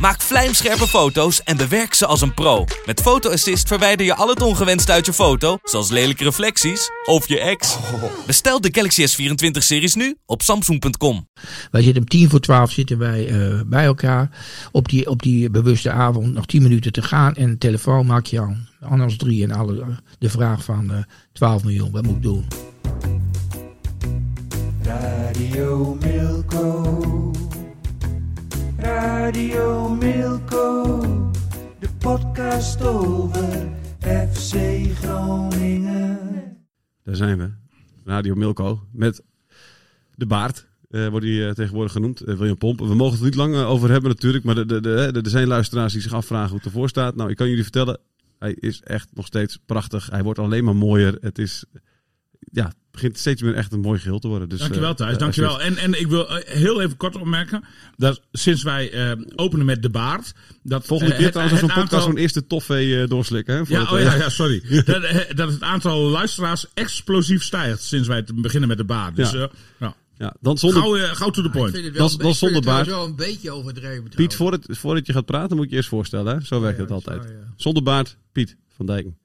Maak vlijmscherpe foto's en bewerk ze als een pro. Met Photo Assist verwijder je al het ongewenst uit je foto, zoals lelijke reflecties of je ex. Bestel de Galaxy S24-series nu op samsung.com. Wij zitten om tien voor twaalf zitten wij eh, bij elkaar. Op die, op die bewuste avond nog tien minuten te gaan. En de telefoon maak je aan. Anders drie en alle, de vraag van eh 12 miljoen. Wat moet ik doen? Radio Milko. Radio Milko. De podcast over FC Groningen. Daar zijn we. Radio Milko. Met de baard. eh, wordt hij eh, tegenwoordig genoemd. eh, William Pomp. We mogen het er niet lang over hebben natuurlijk. Maar de- de- de- er zijn luisteraars die zich afvragen hoe het ervoor staat. Nou, ik kan jullie vertellen. Hij is echt nog steeds prachtig. Hij wordt alleen maar mooier. Het is... Ja, het begint steeds meer echt een mooi geheel te worden. Dus, Dankjewel eh, Thijs, eh, dankjewel. En, en ik wil eh, heel even kort opmerken dat sinds wij eh, openen met de baard... Dat, Volgende keer trouwens als het zo'n podcast aantal- zo'n eerste toffee eh, doorslikken. Hè, Ja, het, oh ja, ja, sorry. dat, dat het aantal luisteraars explosief stijgt sinds wij te beginnen met de baard. Dus Ja. ja. ja. ja, dan zonder... Gauw, eh, gauw to the Ik point. vind het Dat wel, is- een ik zonder baard. wel een beetje overdreven. Piet, voordat, voordat je gaat praten moet je eerst voorstellen. Hè? Zo werkt Ja, het altijd. Zonder baard, Piet van Dijken.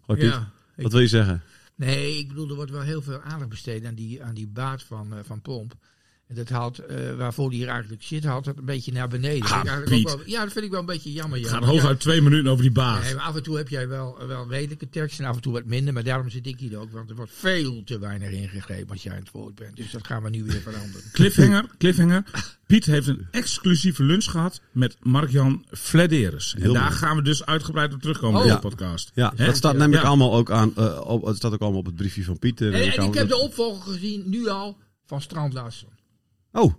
Hoi Piet, Ja, ik- wat wil je zeggen? Nee, ik bedoel, er wordt wel heel veel aandacht besteed aan die, aan die baard van, eh, van Pomp. En dat haalt, eh, waarvoor die hier eigenlijk zit, haalt het een beetje naar beneden. Ah, Piet. wel- ja, dat vind ik wel een beetje jammer. Het ja. gaat hooguit twee minuten over die baard. Nee, maar af en toe heb jij wel, wel redelijke tekst en af en toe wat minder. Maar daarom zit ik hier ook, want er wordt veel te weinig ingegrepen als jij aan het woord bent. Dus dat gaan we nu weer veranderen. Cliffhanger, cliffhanger. Piet heeft een exclusieve lunch gehad met Mark-Jan Flederis. En Heel daar mooi. gaan we dus uitgebreid op terugkomen Oh. in Ja. de podcast. Ja, dat staat namelijk Ja. allemaal ook aan. eh, op, het staat ook allemaal op het briefje van Piet. eh, En, ik heb de opvolger gezien, nu al, van Strand Larsen. Oh,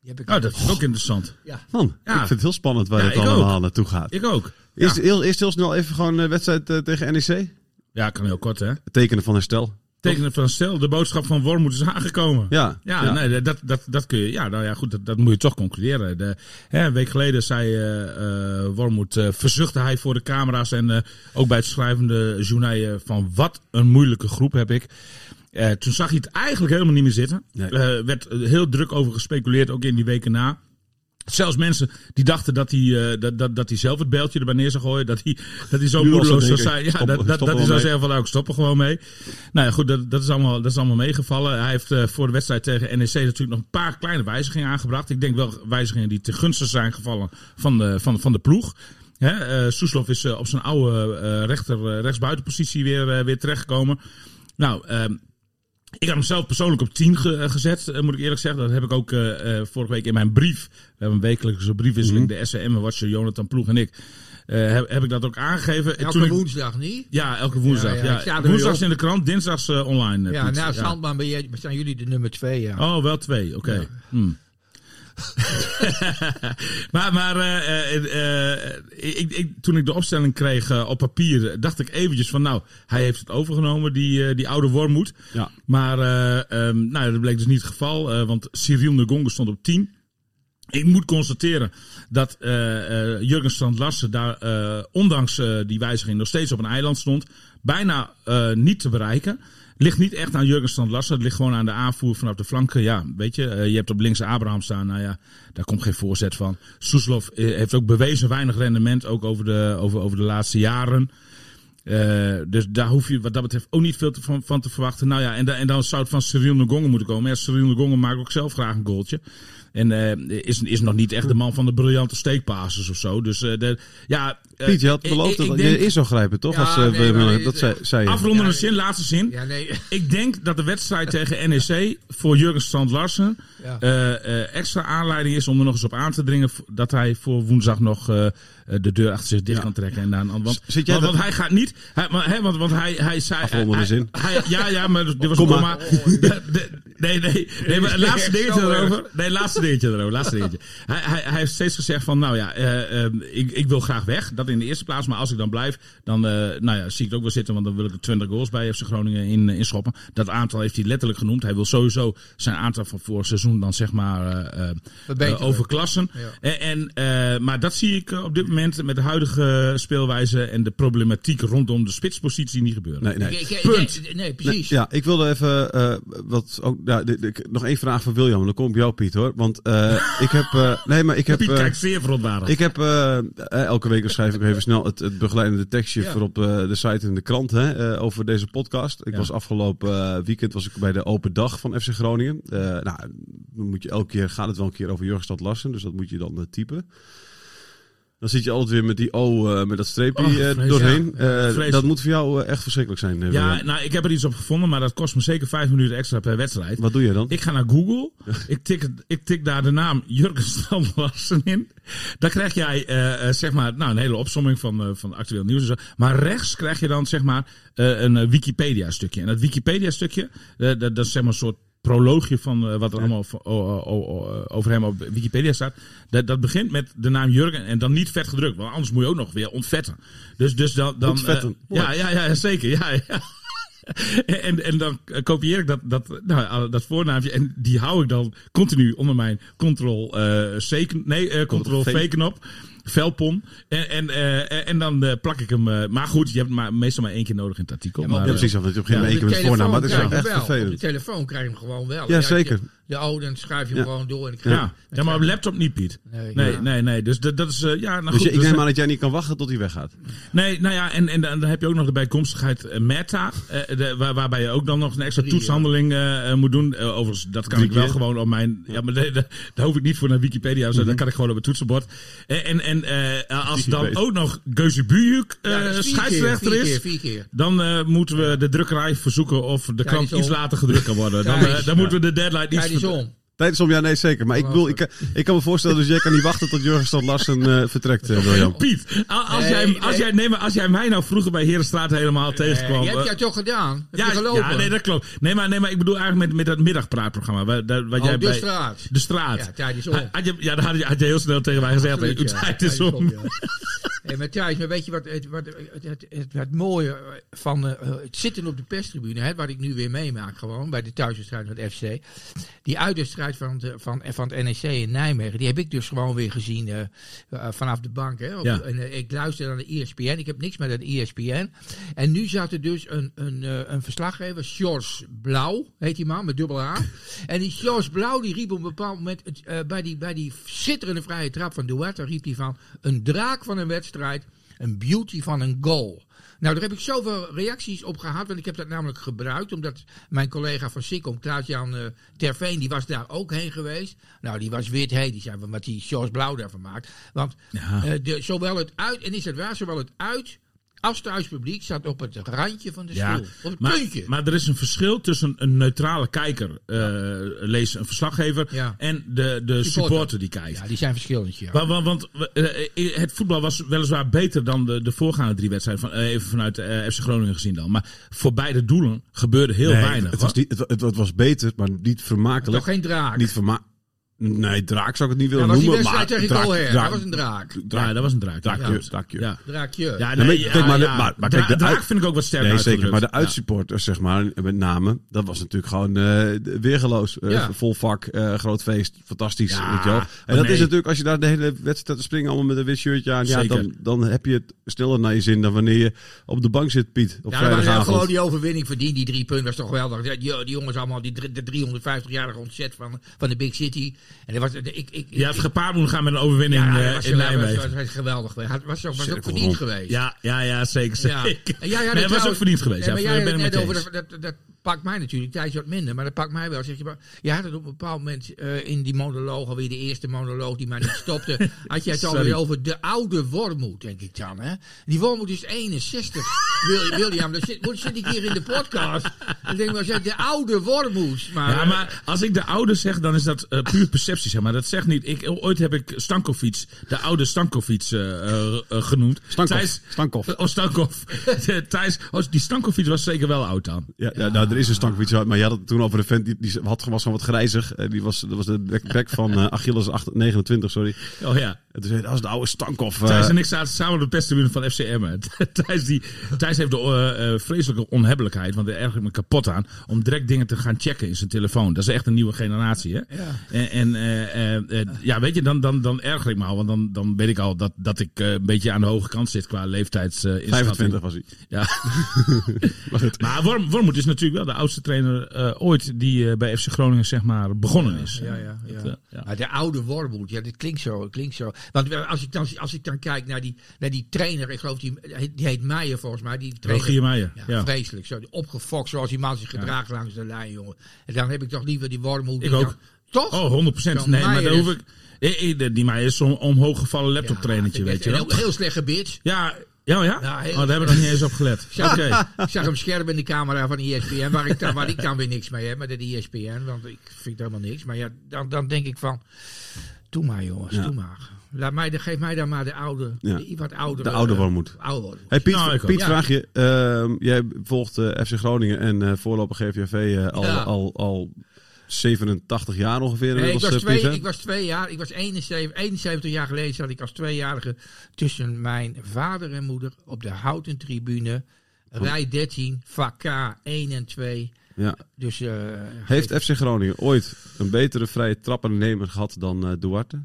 Die heb ik Nou, dat is ook interessant. Ja. man. Ja. Ik vind het heel spannend waar Ja, het allemaal ook. naartoe gaat. Ik ook. Eerst, Ja, heel, eerst heel snel even gewoon een wedstrijd eh, tegen NEC. ja kan heel kort hè. Tekenen van herstel. Tekenen van stel, de boodschap van Wormoed is aangekomen. Ja, Ja, ja. Nee, dat, dat, dat kun je. Ja, nou ja, goed, dat, dat moet je toch concluderen. De, hè, een week geleden zei eh eh Wormoed, eh, verzuchtte hij voor de camera's en eh, ook bij het schrijvende journaal eh, van wat een moeilijke groep heb ik. Eh, toen zag hij het eigenlijk helemaal niet meer zitten. Nee. Eh, werd heel druk over gespeculeerd, ook in die weken na. Zelfs mensen die dachten dat hij, eh, dat, dat, dat hij zelf het bijltje erbij neer zou gooien. Dat hij, dat hij zo moedeloos zou zijn. Ja, Stop- dat, dat, dat hij zou zeggen van nou, ik stop er gewoon mee. Nou ja, goed, dat, dat, is, allemaal, dat is allemaal meegevallen. Hij heeft voor de wedstrijd tegen NEC natuurlijk nog een paar kleine wijzigingen aangebracht. Ik denk wel wijzigingen die ten gunste zijn gevallen van de, van, van de ploeg. Hè, Soeslof is op zijn oude rechter, rechtsbuitenpositie weer, weer terechtgekomen. Nou, ehm, ik heb hem zelf persoonlijk op 10 ge- eh, gezet, eh, moet ik eerlijk zeggen. Dat heb ik ook eh, eh, vorige week in mijn brief. We hebben een wekelijkse briefwisseling, de SCM-watcher Jonathan Ploeg en ik. eh, heb, heb ik dat ook aangegeven. En Elke toen ik- woensdag niet? ja, elke woensdag. Ja, Woensdags in de krant, dinsdags online. Ja, Piet. na Sandman ben jij, zijn jullie de nummer twee. Ja. Oh, wel twee, oké. Hmm. maar maar eh, eh, eh, ik, ik, toen ik de opstelling kreeg op papier, dacht ik eventjes van nou, hij heeft het overgenomen, die, die oude wormoed. Ja. Maar eh, ehm, nou, dat bleek dus niet het geval, want Cyril Ngongo stond op 10. Ik moet constateren dat Jurgen Strand Larsen daar, ondanks die wijziging, nog steeds op een eiland stond. Bijna niet te bereiken. Ligt niet echt aan Jurgen Strand. Het ligt gewoon aan de aanvoer vanaf de flanken. Ja, weet je, eh, je hebt op links Abraham staan. Nou ja, daar komt geen voorzet van. Soeslof eh, heeft ook bewezen weinig rendement, ook over de, over, over de laatste jaren. Eh, dus daar hoef je wat dat betreft ook niet veel van, van te verwachten. Nou ja, en, da- en dan zou het van Cyril Ngongen moeten komen. Ja, Cyril Ngongen maakt ook zelf graag een goaltje. En eh, is, is nog niet echt de man van de briljante steekpasses of zo. Dus eh, de, ja... eh, Piet, je had ik- beloofd ik- dat je eerst zou grijpen, toch? Ja, Als, nee, Willem, maar- dat zei, zei je. Afrondende Ja, zin, laatste zin. Ja, nee. Ik denk dat de wedstrijd tegen NEC voor Jurgen Strand Larsen Ja. eh, eh, extra aanleiding is om er nog eens op aan te dringen dat hij voor woensdag nog de deur achter zich dicht Ja. kan trekken. En dan, want, Zit jij want, dat- want hij gaat niet. Hij, maar, hè, want, want hij, hij zei. Afrondende hij- zin. hij- ja, ja, maar dit was Kom een maar. komma. Nee, nee, nee, maar laatste dingetje erover. Nee, laatste dingetje erover. Laatste dingetje. Hij, hij, hij heeft steeds gezegd van, nou ja, eh, eh, ik, ik wil graag weg. Dat in de eerste plaats. Maar als ik dan blijf, dan eh, nou ja, zie ik het ook wel zitten. Want dan wil ik er 20 goals bij FC Groningen in, in schoppen. Dat aantal heeft hij letterlijk genoemd. Hij wil sowieso zijn aantal van vorig seizoen dan zeg maar eh, eh, eh, overklassen. Ja. En, en, eh, maar dat zie ik eh, op dit moment met de huidige speelwijze en de problematiek rondom de spitspositie niet gebeuren. Nee, nee. Ik- ik- Punt. nee, nee, precies. Nee, ja, ik wilde even eh, wat ook. Dit- nog één vraag van William. Dan kom ik bij jou, Piet, hoor. Want eh, ik heb. eh, nee, maar ik heb. Piet eh, kijkt zeer verontwaardigd. ik heb elke week schrijf ik even snel het, het begeleidende tekstje Ja. voor op de site en de krant hè, over deze podcast. Ik Ja. was afgelopen weekend was ik bij de open dag van FC Groningen. Nou, dan moet je elke keer gaat het wel een keer over Jurgenstad Lassen, dus dat moet je dan typen. Dan zit je altijd weer met die O, eh, met dat streepje Oh, eh, doorheen. Ja, Eh, dat moet voor jou echt verschrikkelijk zijn. Ja, Willem. nou, ik heb er iets op gevonden, maar dat kost me zeker vijf minuten extra per wedstrijd. Wat doe je dan? Ik ga naar Google, ik tik, ik tik daar de naam Jurgen Strand Larsen in. Dan krijg jij zeg maar, nou, een hele opsomming van, van actueel nieuws en zo. Maar rechts krijg je dan zeg maar een eh, Wikipedia stukje. En dat Wikipedia stukje, eh, dat, dat is zeg maar een soort proloogje van eh, wat er allemaal van- o- o- o- over hem op Wikipedia staat. Dat, dat begint met de naam Jurgen en dan niet vet gedrukt. Want anders moet je ook nog weer ontvetten. Dus, dus dan, dan, Ontvetten, eh, ja, ja, ja, zeker. Ja, ja. En, en dan kopieer ik dat, dat, nou, dat voornaamje en die hou ik dan continu onder mijn Ctrl C, nee, eh, Ctrl V. V knop. Velpom. En, en, eh, en dan eh, plak ik hem. eh, maar goed, je hebt maar, meestal maar één keer nodig in het artikel. Ja, maar maar, Ja, precies. Want je op een Ja, gegeven moment één keer met voornaam. Maar dat is echt wel. Op de vervelend. telefoon krijg je hem gewoon wel. Ja, je- zeker. De oude, dan schrijf je hem gewoon door. En dan ja. ja, maar op laptop niet, Piet. Nee, Nee, ja. nee, nee. Dus dat, dat is. eh, ja, nou Dus goed. ik dus, neem eh, aan dat jij niet kan wachten tot hij weggaat. Nee, nou ja, en, en dan heb je ook nog de bijkomstigheid eh, Meta, eh, de, waar, waarbij je ook dan nog een extra Drie, toetshandeling moet doen. Overigens, dat kan Drie ik wel keer. gewoon op mijn. Ja, maar nee, daar daar hoef ik niet voor naar Wikipedia. of zo, Dat kan ik gewoon op het toetsenbord. En, en, en eh, als dan ook nog Geuze Bujuk Ja, scheidsrechter keer, is. Vier keer, vier keer. Dan eh, moeten we de drukkerij verzoeken of de krant iets later gedrukt kan worden. Dan, dan moeten we de deadline iets eens ver- om. Tijdens om, ja, nee, zeker. Maar ik, bedoel, ik, ik kan me voorstellen, dus jij kan niet wachten tot Jurgen Stad Larsen eh, vertrekt, eh, William. Piet, als, Nee, jij, nee. als, jij, nee, maar als jij mij nou vroeger bij Herenstraat helemaal tegenkwam. Eh, je hebt eh, jij toch gedaan? Heb Ja, je gelopen? ja, nee, dat klopt. Nee, maar, nee, maar ik bedoel eigenlijk met, met dat middagpraatprogramma. Waar, daar- wat Oh, jij de bij, straat. De straat. Ja, tijd is om. Had, had je, ja, dan had je, had je heel snel tegen mij gezegd. Absoluut, uw ja. tijd Tijd is om. Hey, maar Thijs, maar weet je wat het, wat, het, het, het, het mooie van eh, het zitten op de perstribune, hè, wat ik nu weer meemaak gewoon, bij de thuiswedstrijd met FC. Die uitwedstrijd van, de, van, van het NEC in Nijmegen, die heb ik dus gewoon weer gezien eh, eh, vanaf de bank. Hè, op, Ja. en, eh, ik luister naar de ESPN, ik heb niks met het ESPN. En nu zat er dus een, een, een verslaggever, Sjors Blauw, heet die man, met dubbel A. En die Sjors Blauw, die riep op een bepaald moment, bij, die, bij die schitterende vrije trap van Duarte, riep hij van, een draak van een wedstrijd, een beauty van een goal. Nou, daar heb ik zoveel reacties op gehad, want ik heb dat namelijk gebruikt, omdat mijn collega van Sikkom, Klaas-Jan eh, Terveen, die was daar ook heen geweest. Nou, die was wit heet, die zei van wat die Sjors Blauw daarvan maakt. Want Ja. eh, de, zowel het uit, en is het waar, zowel het uit als thuispubliek staat op het randje van de Ja, stoel. Op het maar, puntje. maar er is een verschil tussen een neutrale kijker, eh, lees een verslaggever, Ja. en de, de supporter. die kijkt. ja, die zijn verschillend, ja. Want, want, want, eh, het voetbal was weliswaar beter dan de, de voorgaande drie wedstrijden. Van, eh, even vanuit eh, FC Groningen gezien dan. Maar voor beide doelen gebeurde heel Nee, weinig. Het was, niet, het, het, het was beter, maar niet vermakelijk. Toch geen draak. Niet verma Nee, draak zou ik het niet willen was noemen. maar tegen draak- Colher. draak- Dat was een draak. ja, dat was een draak. Draakje, Ja. draakje. Ja. Draakje. Ja, nee, maar- ja, maar ja. maar- maar Dra- kijk, de draak vind ik ook wat sterk Nee, zeker. Maar de uitsupporters, zeg maar, met name, dat was natuurlijk gewoon eh, weergeloos. Eh. Vol vak, eh, groot feest, fantastisch. Weet je wel. En dat nee. is natuurlijk, als je daar de hele wedstrijd te springen, allemaal met een wit shirtje aan, ja, dan, dan heb je het sneller naar je zin dan wanneer je op de bank zit, Piet, op Ja, maar gewoon die overwinning verdiend. Die drie punten was toch geweldig. Die, die jongens allemaal, die, de 350-jarige ontzet van, van de Big City. En dat was, ik, ik, ik, Je had gepaard moeten gaan met een overwinning ja, eh, dat was, in Nijmegen. was, was geweldig. Het was ook, was ook verdiend geweest. Ja, ja, ja, zeker. Ja. zeker. En jij had Nee, het was ook verdiend geweest. Nee, maar ja, jij had het net over, dat, dat, dat pakt mij natuurlijk tijdens wat minder, maar dat pakt mij wel. Zeg je, maar, je had het op een bepaald moment eh, in die monoloog, alweer de eerste monoloog die maar niet stopte, had jij het alweer over de oude wormoed, denk ik dan. Hè? Die wormoed is 61. Wil- William, dat zit, moet- zit ik hier in de podcast. Ik denk maar, zeg, de oude wormoed. Maar, Ja, maar als ik de oude zeg, dan is dat eh, puur perceptie, zeg maar. Dat zegt niet. Ik, ooit heb ik Stankovic, de oude Stankovic, eh, eh, eh, genoemd. Stankov. Thijs- Stankov. Oh, Stankov. Thijs, oh, die Stankovic was zeker wel oud dan. Ja, ja, nou, er is een Stankovic, maar je had het toen over een vent die, had, was gewoon wat grijzig. Eh, Die was, dat was de back van eh, Achilles 8, 29, sorry. Oh ja. En toen zei hij, dat is de oude Stankov. eh. Thijs en ik zaten samen op de perstribune van FCM. Thijs, die, Thijs heeft de eh, eh, vreselijke onhebbelijkheid, want daar erg ik me kapot aan, om direct dingen te gaan checken in zijn telefoon. Dat is echt een nieuwe generatie. Hè? En, en eh, eh, eh, ja, weet je, dan, dan, dan erger ik me al, want dan, dan weet ik al dat, dat ik eh, een beetje aan de hoge kant zit qua leeftijdsinschatting. 25 was hij. Ja. Maar Worm, Wormoed is natuurlijk wel de oudste trainer eh, ooit die eh, bij FC Groningen zeg maar begonnen is. Ja, ja, ja. Dat, eh, ja. Maar de oude Wormoed, ja, dit klinkt zo, klinkt zo. Want als ik dan, als ik dan kijk naar die, naar die trainer, ik geloof die, die heet Meijer volgens mij. Die trainer, Rogier Meijer, Ja, ja. vreselijk. Zo, opgefokt zoals die man zich gedraagt langs de lijn, jongen. En dan heb ik toch liever die Wormoed. Ik ook. dan- toch? Oh, 100 procent. Zo'n Nee, maar daar hoef ik... Eh, eh, Die mij is zo'n omhooggevallen laptoptrainertje, Ja, weet je wel. een heel slechte bitch. Ja, ja, ja? Ja, heel oh, daar hebben we nog niet eens op gelet. Ik zag, ik zag hem scherp in de camera van ESPN, waar ik, dan, waar ik dan weer niks mee heb met de ESPN, want ik vind helemaal niks. Maar ja, dan, dan denk ik van, doe maar jongens, Ja. doe maar. Laat mij, de- geef mij dan maar de oude, Ja. de wat oudere. De oude Wormoed. Oude. Hey Piet, Nou. Piet vraag je. ehm, jij volgt eh, FC Groningen en eh voorlopig GVV eh, al, Ja. al, al 87 jaar ongeveer. Nee, ik, was twee, ik was twee jaar, ik was 71, 71 jaar geleden zat ik als tweejarige tussen mijn vader en moeder op de houten tribune. Rij 13, vak K 1 en 2. Ja. Dus, Heeft FC Groningen ooit een betere vrije trappennemer gehad dan Duarte?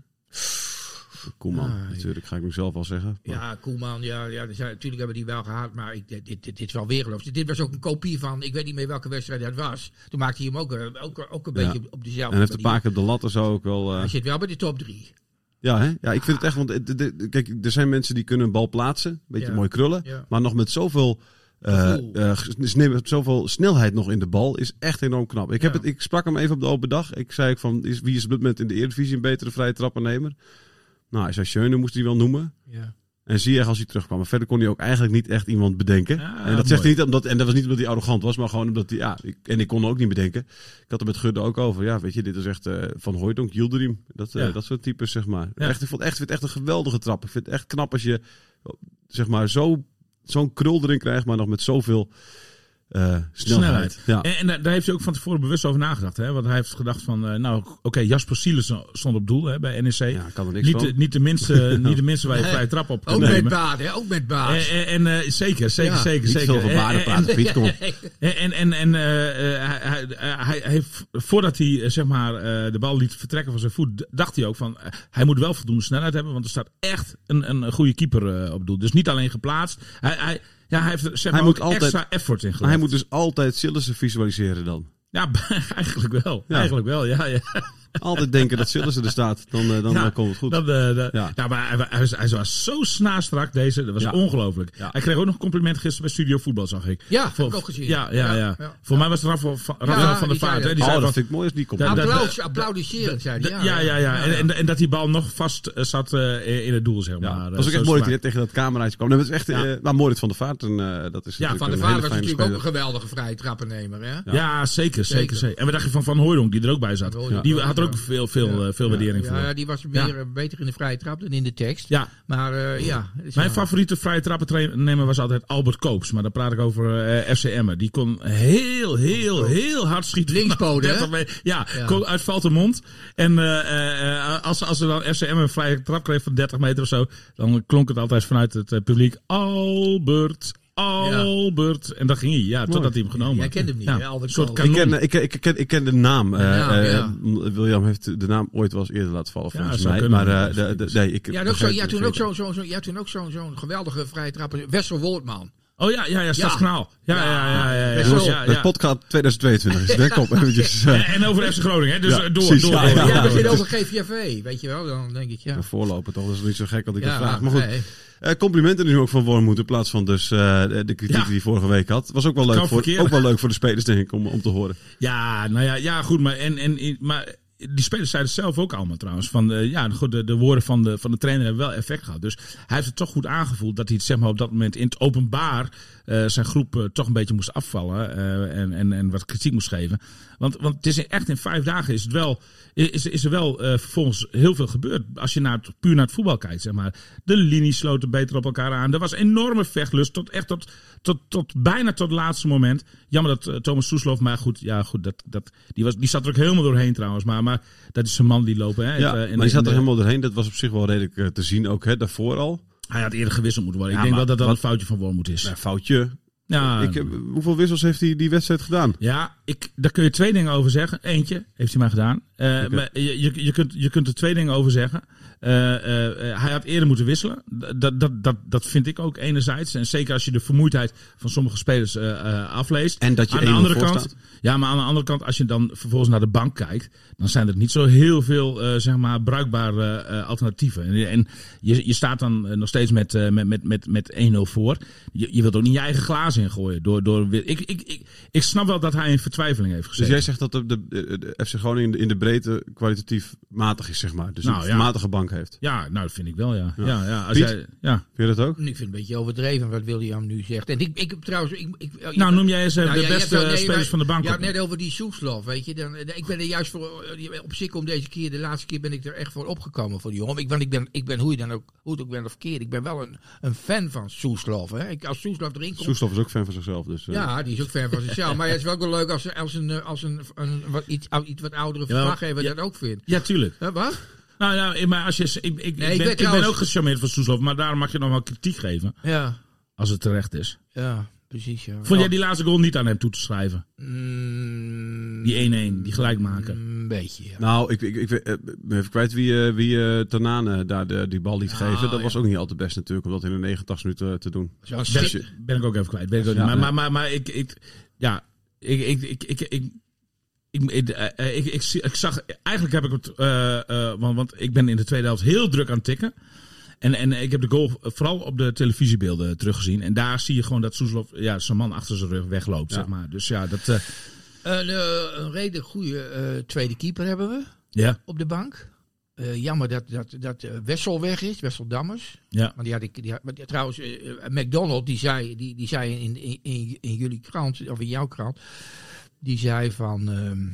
Koeman, Ah, natuurlijk, ga ik mezelf wel zeggen. Maar- Ja, Koeman, ja, ja natuurlijk hebben die wel gehad, maar ik, dit, dit, dit is wel weergeloos. Dit was ook een kopie van, ik weet niet meer welke wedstrijd dat was. Toen maakte hij hem ook, eh, ook, ook een Ja. beetje op dezelfde En heeft een paar keer op de lat zo ook wel. eh, Hij zit wel bij de top drie. Ja, hè? ja, ik vind het echt. Want het- de- de- kijk, er zijn mensen die kunnen een bal plaatsen. Een beetje Ja. mooi krullen. Ja. Maar nog met zoveel. eh, eh, zoveel snelheid nog in de bal is echt enorm knap. Ik, heb Ja. het, ik sprak hem even op de open dag. Ik zei ook van, is, wie is op dit moment in de Eredivisie een betere vrije trappennemer? Nou, hij zei Schöne moest hij wel noemen. Ja. En zie je als hij terugkwam. Maar verder kon hij ook eigenlijk niet echt iemand bedenken. En dat mooi. zegt hij niet omdat, en dat was niet omdat hij arrogant was, maar gewoon omdat hij, ja, ik, en ik kon ook niet bedenken. Ik had er met Gudde ook over. Ja, weet je, dit is echt eh, Van Hooijdonk, Yildirim. Dat, Ja. dat soort types, zeg maar. Ja. Echt, ik vond echt, vind het echt een geweldige trap. Ik vind het echt knap als je, zeg maar, zo, zo'n krul erin krijgt, maar nog met zoveel eh, snelheid. Ja. En, en daar- heeft hij ook van tevoren bewust over nagedacht. Hè? Want hij heeft gedacht van, eh, nou oké, Jasper Sielen stond op doel hè, bij NEC. ja, ik kan er niks niet, van. de, niet, de minste, niet de minste waar je vrije trap op kan Ook met nemen. baat, hè? Ook met baat. En, en, en, eh, zeker, zeker, Ja. zeker. Niet zeker. veel van En- baden en- praten, Piet, kom op. En, en, en, hij, hij, heeft, voordat hij zeg maar, eh, de bal liet vertrekken van zijn voet, dacht hij ook van, hij moet wel voldoende snelheid hebben, want er staat echt een, een goede keeper eh, op doel. Dus niet alleen geplaatst. Hij, hij, ja, hij heeft er, zeg Hij moet altijd- extra effort in gelegd. hij moet dus altijd Sillissen visualiseren dan. Ja, eigenlijk wel. Ja. Eigenlijk wel, ja. ja. Altijd denken dat Sillissen er staat, dan, eh, dan Ja, eh, komt het goed. Dat, eh, dat- Ja. ja. maar hij, hij, was, hij was zo snaastrak deze. Dat was Ja. ongelooflijk. Ja. Hij kreeg ook nog een compliment gisteren bij Studio Voetbal, zag ik. Ja, ik ook gezien. Ja, ja, ja. Ja, ja. Voor mij was het Rafael van, Rafael Ja, van der die zei Vaart. hè. dat. Die oh, zei dat van, vind ik mooi als die komt. Dat- dat- Applaus, applaudisserend, zei hij. ja, ja, ja. En, en, en dat die bal nog vast eh, zat eh, in het doel, zeg maar. Eh, dat was ook echt mooi dat hij tegen dat cameraatje kwam. Het is echt, Ja. eh, maar Moritz van der Vaart, en, eh, dat is Ja, Van der een Vaart was natuurlijk ook een geweldige vrije trappennemer. Hè? Ja, zeker, zeker. En wat dacht je van Van Hooydonk, die er ook bij zat? Die had er ook veel, veel, eh, veel waardering voor. Ja, ja, die was meer, eh, beter in de vrije trap dan in de tekst. Ja, Maar eh, ja. Mijn favoriete vrije trappennemer was altijd Albert Koops. Maar dan praat ik over eh Emmen. Die kon heel, heel, heel hard schieten. Linkspoot, hè? 30 meter. Ja, Ja. kon uit valt de mond. En eh, eh, eh, als, als er dan FC Emmen een vrije trap kreeg van 30 meter of zo. Dan klonk het altijd vanuit het publiek. Albert, Albert. En dan ging hij. Ja, totdat hij hem genomen Jij had. kent hem niet, Ja, hè, Albert Een soort. Ik ken, ik, ik, ken, ik ken de naam. Ja, ja. William heeft de naam ooit wel eens eerder laten vallen, Ja, volgens mij. Maar eh, de, de- nee, ik Ja, ook zo, ja, toen ook zo'n zo, zo, ja, toen ook zo'n zo'n geweldige vrije trapper. Wessel Woordman. Oh ja, ja, ja, Stadskanaal. Ja, ja, ja, ja. ja, ja, ja, De ja. podcast 2022 is het, hè? Kom eventjes. eh, En, over FC Groningen, hè? Dus Ja, door, precies, door. ja, door. ja. Ja, we over GVV, weet je wel. Dan denk ik, ja. de voorloper toch, dat is niet zo gek dat ik ja, dat vraag. Maar goed, eh, complimenten nu ook van Wormoed in plaats van dus eh, de kritiek Ja. die hij vorige week had. Was ook wel, leuk voor, ook wel leuk voor de spelers, denk ik, om, om te horen. Ja, nou ja, ja goed, maar, en, en, maar die spelers zeiden het zelf ook allemaal trouwens. Van, eh, ja, goed, de, de woorden van de, van de trainer hebben wel effect gehad. Dus hij heeft het toch goed aangevoeld dat hij het zeg maar, op dat moment in het openbaar eh, zijn groep eh, toch een beetje moest afvallen. eh, en, en, en wat kritiek moest geven. Want, want het is echt in vijf dagen is, het wel, is, is er wel vervolgens heel veel gebeurd. Als je naar het, puur naar het voetbal kijkt, zeg maar. De linies sloten beter op elkaar aan. Er was enorme vechtlust tot echt tot, tot, tot bijna tot het laatste moment. Jammer dat Thomas Soeslof, maar goed, ja, goed dat, dat, die, was, die zat er ook helemaal doorheen trouwens. Maar, maar dat is een man die lopen. Hè, Ja, maar die zat er helemaal doorheen. Dat was op zich wel redelijk te zien ook, hè, daarvoor al. Hij had eerder gewisseld moeten worden. Ja, ik denk maar wel dat dat wat- een foutje van Wormoed is. Nou, foutje. Ja, Ik, heb- hoeveel wissels heeft hij die wedstrijd gedaan? Ja, ik, daar kun je twee dingen over zeggen. Eentje heeft hij maar gedaan. Eh, maar je, je, je, kunt, je kunt er twee dingen over zeggen. Eh, eh, eh, hij had eerder moeten wisselen. Dat, dat, dat, dat vind ik ook enerzijds. En zeker als je de vermoeidheid van sommige spelers eh, eh, afleest. En dat je aan de 1-0 andere kant, staat. Ja, maar aan de andere kant, als je dan vervolgens naar de bank kijkt. Dan zijn er niet zo heel veel eh, zeg maar, bruikbare eh, alternatieven. En, en je, je staat dan eh, nog steeds met, eh, met, met, met, met 1-0 voor. Je, je wilt ook niet je eigen glazen ingooien. Door, door, weer- ik, ik, ik, ik snap wel dat hij in vertwijfeling heeft Dus gezeten. jij zegt dat de, de, de, FC Groningen in de, in de breedte kwalitatief matig is, zeg maar. Dus Nou, een ja. matige bank heeft. Ja, nou, dat vind ik wel, ja. Ja. ja. Ja, als Piet? jij, ja. Vind je dat ook? Ik vind het een beetje overdreven wat William nu zegt. En ik, ik heb trouwens... Ik, ik, ik- Nou, noem jij eens eh, Nou, de ja, beste hebt wel- nee, spelers maar- van de bank. Ja, net over die Soeslof, weet je. Dan, eh, ik ben er juist voor, eh, op zich om deze keer, de laatste keer ben ik er echt voor opgekomen voor die jongen. Ik, want ik ben, ik ben hoe je dan ook, hoe het ook bent of verkeerd, ik ben wel een, een fan van Soeslof. Hè. Ik, als Soeslof erin komt, Soeslof is ook fan van zichzelf. Dus, eh, ja, die is ook fan van zichzelf. maar het is wel wel leuk als, als een, eh, als een, een wat, iets, iets wat oudere verslaggever Ja. dat ook vindt. Ja, tuurlijk. Hè, wat? Nou, nou, maar als je, ik, ik, ik, Nee, ik ben, ik ben trouwens- ook gecharmeerd van Soeslof, maar daarom mag je nog wel kritiek geven. Ja, Als het terecht is. ja, precies. Ja. Vond jij die laatste goal niet aan hem toe te schrijven? Mm, Die 1-1, die gelijk maken. Een beetje, ja. Nou, ik, ik, ik, eh, ben even kwijt wie, eh, wie eh, Tanane daar de, die bal liet Ah, geven. Dat ja. was ook niet al te best natuurlijk, om dat in de 89 minuten eh, te doen. Dus Ben, je- ben ik ook even kwijt. Weet ik ook Ja, niet. Maar, maar, maar, maar ik, ik, ja, ik, ik, ik, ik, ik, ik, ik, eh, eh, ik, ik, ik zag, eigenlijk heb ik het, eh, eh, want, want ik ben in de tweede helft heel druk aan het tikken. En, en ik heb de goal vooral op de televisiebeelden teruggezien. En daar zie je gewoon dat Soeslof, ja, zijn man achter zijn rug wegloopt, Ja. zeg maar. Dus ja, dat, eh, Een, eh, een redelijk goede eh, tweede keeper hebben we ja, op de bank. Eh, jammer dat, dat, dat Wessel weg is, Wessel Dammers. ja. Maar die had ik, die had, maar trouwens, McDonald, die zei, die, die zei in, in, in, in jullie krant, of in jouw krant, die zei van ehm,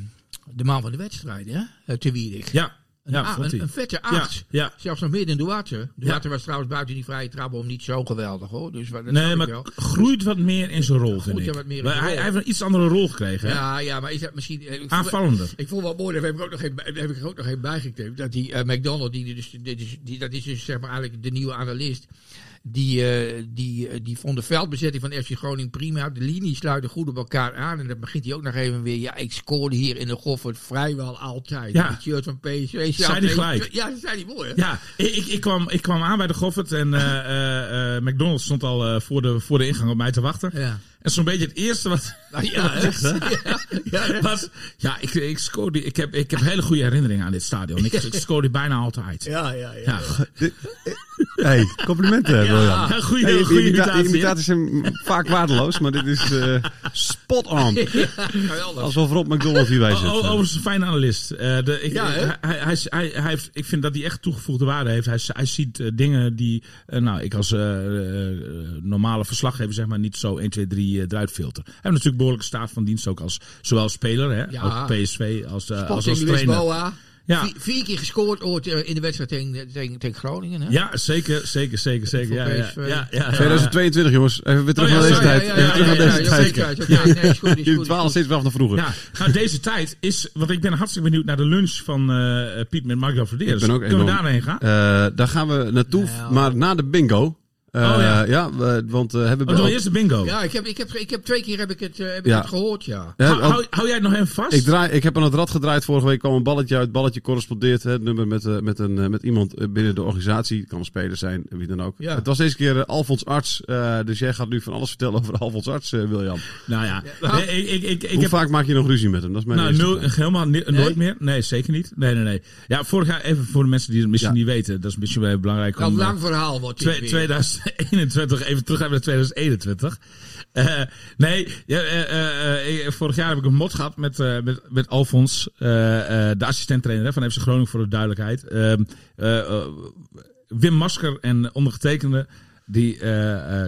de man van de wedstrijd, hè, te Wierik. Ja, Een, ja, a- een, vette acht. ja. Zelfs nog meer dan Duarte. Duarte was trouwens buiten die vrije om niet zo geweldig hoor. Dus dat Nee, maar wel. groeit wat meer in zijn rol, vind ik. wat meer Maar hij, heeft een iets andere rol gekregen. hè? Ja, ja, maar is dat misschien... Aanvallender. Ik vond wel mooi, daar heb ik ook nog geen, daar heb ik ook nog bijgeknipt. Dat die eh, McDonald, die, dus, dit is, die, dat is dus zeg maar eigenlijk de nieuwe analist. Die, eh, die, eh, die vond de veldbezetting van FC Groningen prima. De linies sluiten goed op elkaar aan. En dan begint hij ook nog even weer. Ja, ik scoorde hier in de Goffert vrijwel altijd. Ja. Het shirt van PSV. Zei die gelijk. Ja, dat zei hij mooi hè? Ja, ik, ik, ik, kwam, ik kwam aan bij de Goffert en eh, McDonald's stond al voor, de, voor de ingang op mij te wachten. Ja. En zo'n beetje het eerste wat Nou, ja, hè? ja, ja, was... Ja, ik, ik, scoorde, ik, heb, ik heb hele goede herinneringen aan dit stadion. Ik, ik scoorde bijna altijd. ja, ja, ja. Ja, Hey, complimenten, William. ja goede, Hey, goede imita- imitatie. imitaties zijn vaak waardelois, maar dit is eh, spot on. Geweldig. Alsof Rob McDonald hierbij zit. O- o- Overigens een fijne analist. Eh, de, ik, hij, hij, hij, heeft, ik vind dat hij echt toegevoegde waarde heeft. Hij, hij ziet eh, dingen die eh, nou, ik als eh, eh, normale verslaggever zeg maar, niet zo 1, 2, 3 eh, eruit. Hij heeft natuurlijk behoorlijke staat van dienst ook als zowel speler, hè, Ja. ook PSV, als, eh, als, als trainer. Lisboa. Ja. Vier, vier keer gescoord ooit eh, in de wedstrijd tegen, tegen, tegen Groningen. Hè? Ja, zeker, zeker, zeker, zeker. Ja, ja, ja, ja, ja. 2022, jongens. Even weer terug Oh, naar deze tijd. Even terug naar deze tijd. Jullie dwalen steeds wel naar vroeger. Ja, nou deze tijd is, want ik ben hartstikke benieuwd naar de lunch van eh, Piet met Marco Verdeers. Ik ben ook Kunnen we daarheen gaan? Eh, daar gaan we naartoe, Nou. maar na de bingo. Eh, Oh, ja. ja, we- want eh hebben Oh, doe eerst de bingo. Ja, ik heb, ik heb, ik heb twee keer heb ik het, eh, heb ik het gehoord, ja. Ja, hou, want- hou, hou jij het nog even vast? Ik, draai, ik heb aan het rad gedraaid. Vorige week kwam een balletje uit. Het balletje correspondeert. Hè, het nummer met, eh, met, een, eh, met iemand eh, binnen de organisatie. Het kan een speler zijn, wie dan ook. Ja. Het was deze keer eh, Alfons Arts. eh, dus jij gaat nu van alles vertellen over Alfons Arts, eh, William. Nou ja, Ja. Nee, ik, ik, ik, ik Hoe heb vaak maak je nog ruzie met hem? Dat is mijn Nou, nul, helemaal ni- nooit meer. Nee, zeker niet. Nee, nee, nee. Ja, vorig jaar, even voor de mensen die het misschien Ja. niet weten. Dat is misschien wel belangrijk Een om... eh, lang verhaal wordt dit weer. 2021, even terug naar 2021. Eh, nee, eh, eh, vorig jaar heb ik een mot gehad met, met, met Alfons, de assistent-trainer van FC Groningen voor de duidelijkheid. Ehm, eh, eh, Wim Masker en ondergetekende, die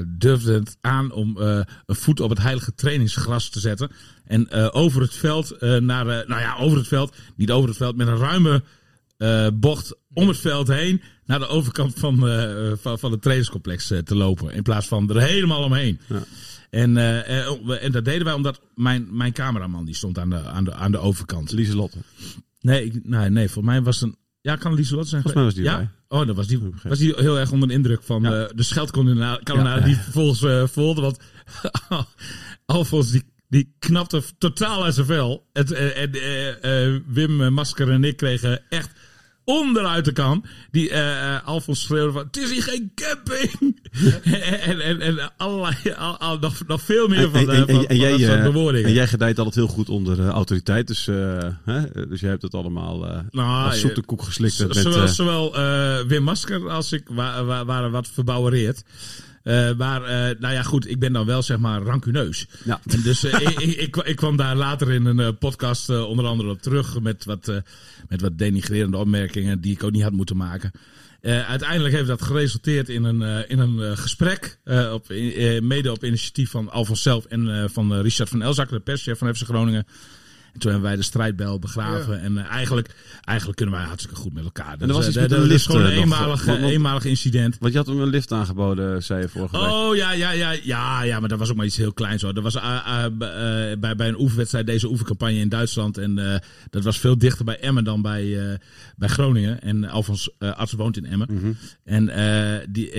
durfden het aan om een voet op het heilige trainingsgras te zetten. En over het veld naar, nou ja, over het veld, niet over het veld, met een ruime eh, bocht om het veld heen naar de overkant van, eh, van, van het trainingscomplex eh, te lopen. In plaats van er helemaal omheen. Ja. En, eh, eh, en dat deden wij omdat mijn, mijn cameraman die stond aan de, aan de, aan de overkant. Lieselotte. Nee, ik, nee, nee, voor mij was een. Ja, kan Lieselot zijn? Volgens mij was die ja? Oh, dan was die, was die heel erg onder de indruk van Ja. eh, de scheldkanonade die vervolgens eh volgde. Want Alfons die, die knapte totaal uit zijn vel. Het, eh, en eh, eh, Wim eh, Masker en ik kregen echt onderuit de kan. Die eh eh, Alfons schreeuwde van, het is hier geen camping. en, en, en allerlei, al, al- nog, nog veel meer van, de, en, van, en, van jij, dat soort eh, bewoordingen. en jij gedijt altijd heel goed onder eh, autoriteit. Dus, eh, hè, dus jij hebt het allemaal eh Nou, als zoete koek geslikt. Met, zowel eh, zowel eh, Wim Masker als ik wa wa waren wat verbouwereerd. Eh, maar, eh, nou ja, goed, ik ben dan wel zeg maar rancuneus. Ja. En dus eh, ik, ik, kwam daar later in een podcast onder andere op terug met wat, met wat denigrerende opmerkingen die ik ook niet had moeten maken. Uiteindelijk heeft dat geresulteerd in een, in een gesprek, op, mede op initiatief van Alfons zelf en van Richard van Elzakker, de perschef van FC Groningen. En toen hebben wij de strijdbel begraven. En eh, eigenlijk, eigenlijk kunnen wij hartstikke goed met elkaar. Dat, was is, iets eh, met een lift, gewoon een eh, eenmalig, want- want- eenmalig incident. Want je had hem een lift aangeboden, zei je vorige week. Oh ja, ja, ja, ja, ja, maar dat was ook maar iets heel kleins hoor. Dat was bij, bij een oefenwedstrijd, deze oefencampagne in Duitsland. En dat was veel dichter bij Emmen dan bij, bij Groningen. En Alfons Arts woont in Emmen. Mhm. En die,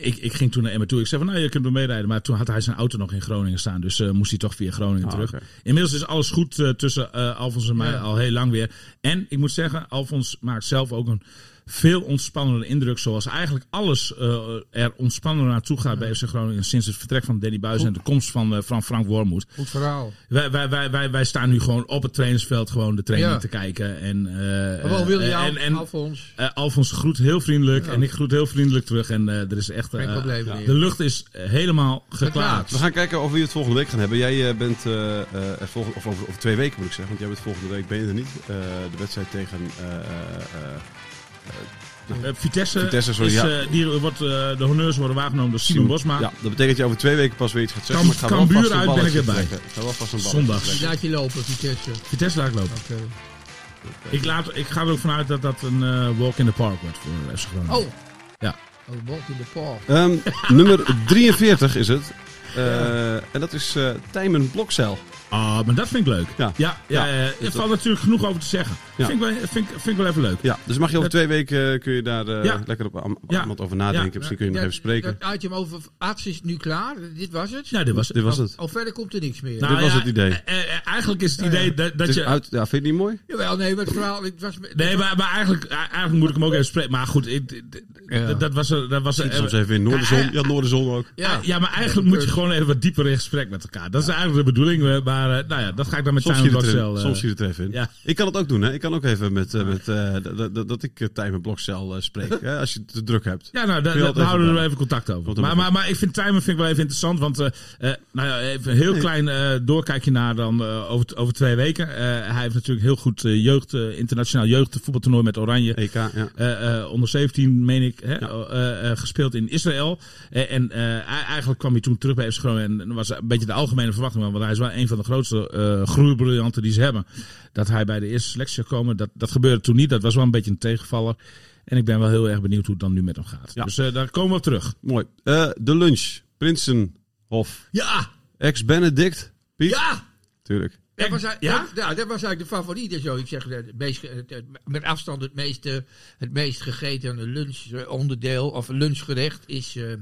ik, ik ging toen naar Emmen toe. Ik zei van, nou, je kunt me meerijden. Maar toen had hij zijn auto nog in Groningen staan. Dus moest hij toch via Groningen Ah, terug. Inmiddels is alles goed tussen eh, Alfons en mij Ja. al heel lang weer. En ik moet zeggen, Alfons maakt zelf ook een veel ontspannender indruk. Zoals eigenlijk alles eh, er ontspannender naartoe gaat bij FC Groningen. Sinds het vertrek van Danny Buis en de komst van, eh, van Frank Wormoed. Goed verhaal. Wij, wij, wij, wij, wij staan nu gewoon op het trainingsveld gewoon de training Ja. te kijken. En, eh, Maar wel William, en, en, Alfons. Alfons groet heel vriendelijk Ja. en ik groet heel vriendelijk terug. En eh, er is echt. eh, Geen probleem, de lucht is helemaal geklaard. We gaan kijken of we het volgende week gaan hebben. Jij bent eh, eh, er volgende, of over, over twee weken moet ik zeggen, want jij bent volgende week ben je er niet. Eh, de wedstrijd tegen eh, eh, Vitesse, Vitesse, sorry, is, ja. eh, die wordt, eh, de honneurs worden waargenomen door Simon Bosma. Ja, dat betekent dat je over twee weken pas weer iets gaat zeggen. Kam- maar ik ga wel Cambuur vast een uit ben ik erbij. Ik ga wel vast een Zondags. Laat je lopen, Vitesse. Vitesse laat ik lopen. Oké. Ik, laat, ik ga er ook vanuit dat dat een eh, walk in the park wordt voor FC Groningen. Oh. Ja. Oh, walk in the park. Ehm, nummer 43 is het. Eh, En dat is eh Tijmen Blokcel. Ah, maar dat vind ik leuk. Ja. ja, ja, Ja. eh, er valt natuurlijk genoeg over te zeggen. Ja. Vind, ik wel, vind, ik- vind ik wel even leuk. Ja, dus mag je over twee weken eh, kun je daar eh, Ja. lekker op am- iemand over nadenken. Misschien kun je nog even spreken. Dat item over arts is nu klaar. Dit was het. Ja, dit was het. Dit was het. Of verder komt er niks meer. Nou Dit was het idee. eh, eh, eigenlijk is het Ja, idee dat, dat Het je... uit, ja, vind je het niet mooi? Jawel, nee, maar het verhaal... Het was, Nee, maar, maar eigenlijk, eigenlijk moet ik hem ook even spreken. Maar goed, ik, dat was... Dat was er- Soms even in Noorderzon. Ja, Ja, Noorderzon ook. Ja, ja, maar eigenlijk moet je gewoon even wat dieper in gesprek met elkaar. Dat is eigenlijk de bedoeling. eh, Maar eh, nou ja, dat ga ik dan met Soms Simon Blokcel... soms zie je er even in. ja. Ik kan het ook doen. Hè. Ik kan ook even met, eh, met eh, dat- ik Tijmen Blokcel eh, spreek. hè, als je het te druk hebt. Ja, nou, daar houden we even er even contact over. Maar, maar, maar ik vind timen vind ik wel even interessant. Want eh, eh, nou ja, even een heel klein eh, doorkijkje naar dan eh, over, over twee weken. Eh, hij heeft natuurlijk heel goed eh, jeugd, eh, internationaal jeugdvoetbaltoernooi met Oranje. EK, ja. Eh, eh, onder 17, meen ik, hè, Ja. eh, eh, gespeeld in Israël. Eh, en eh, eigenlijk kwam hij toen terug bij FC Groningen. En was een beetje de algemene verwachting. Want hij is wel een van de grootste eh groeibriljanten die ze hebben. Dat hij bij de eerste selectie zou komen. Dat, dat gebeurde toen niet. Dat was wel een beetje een tegenvaller. En ik ben wel heel erg benieuwd hoe het dan nu met hem gaat. Ja. Dus eh, daar komen we op terug. Mooi. Eh, de lunch. Prinsenhof. ja, Ex-Benedict. Piet? ja. Tuurlijk. Dat was, Ja? dat, ja, dat was eigenlijk de favoriet. en Zo. Ik zeg, het meest, ge- het- het- met afstand het meest, het meest gegeten lunchonderdeel of lunchgerecht is, eh,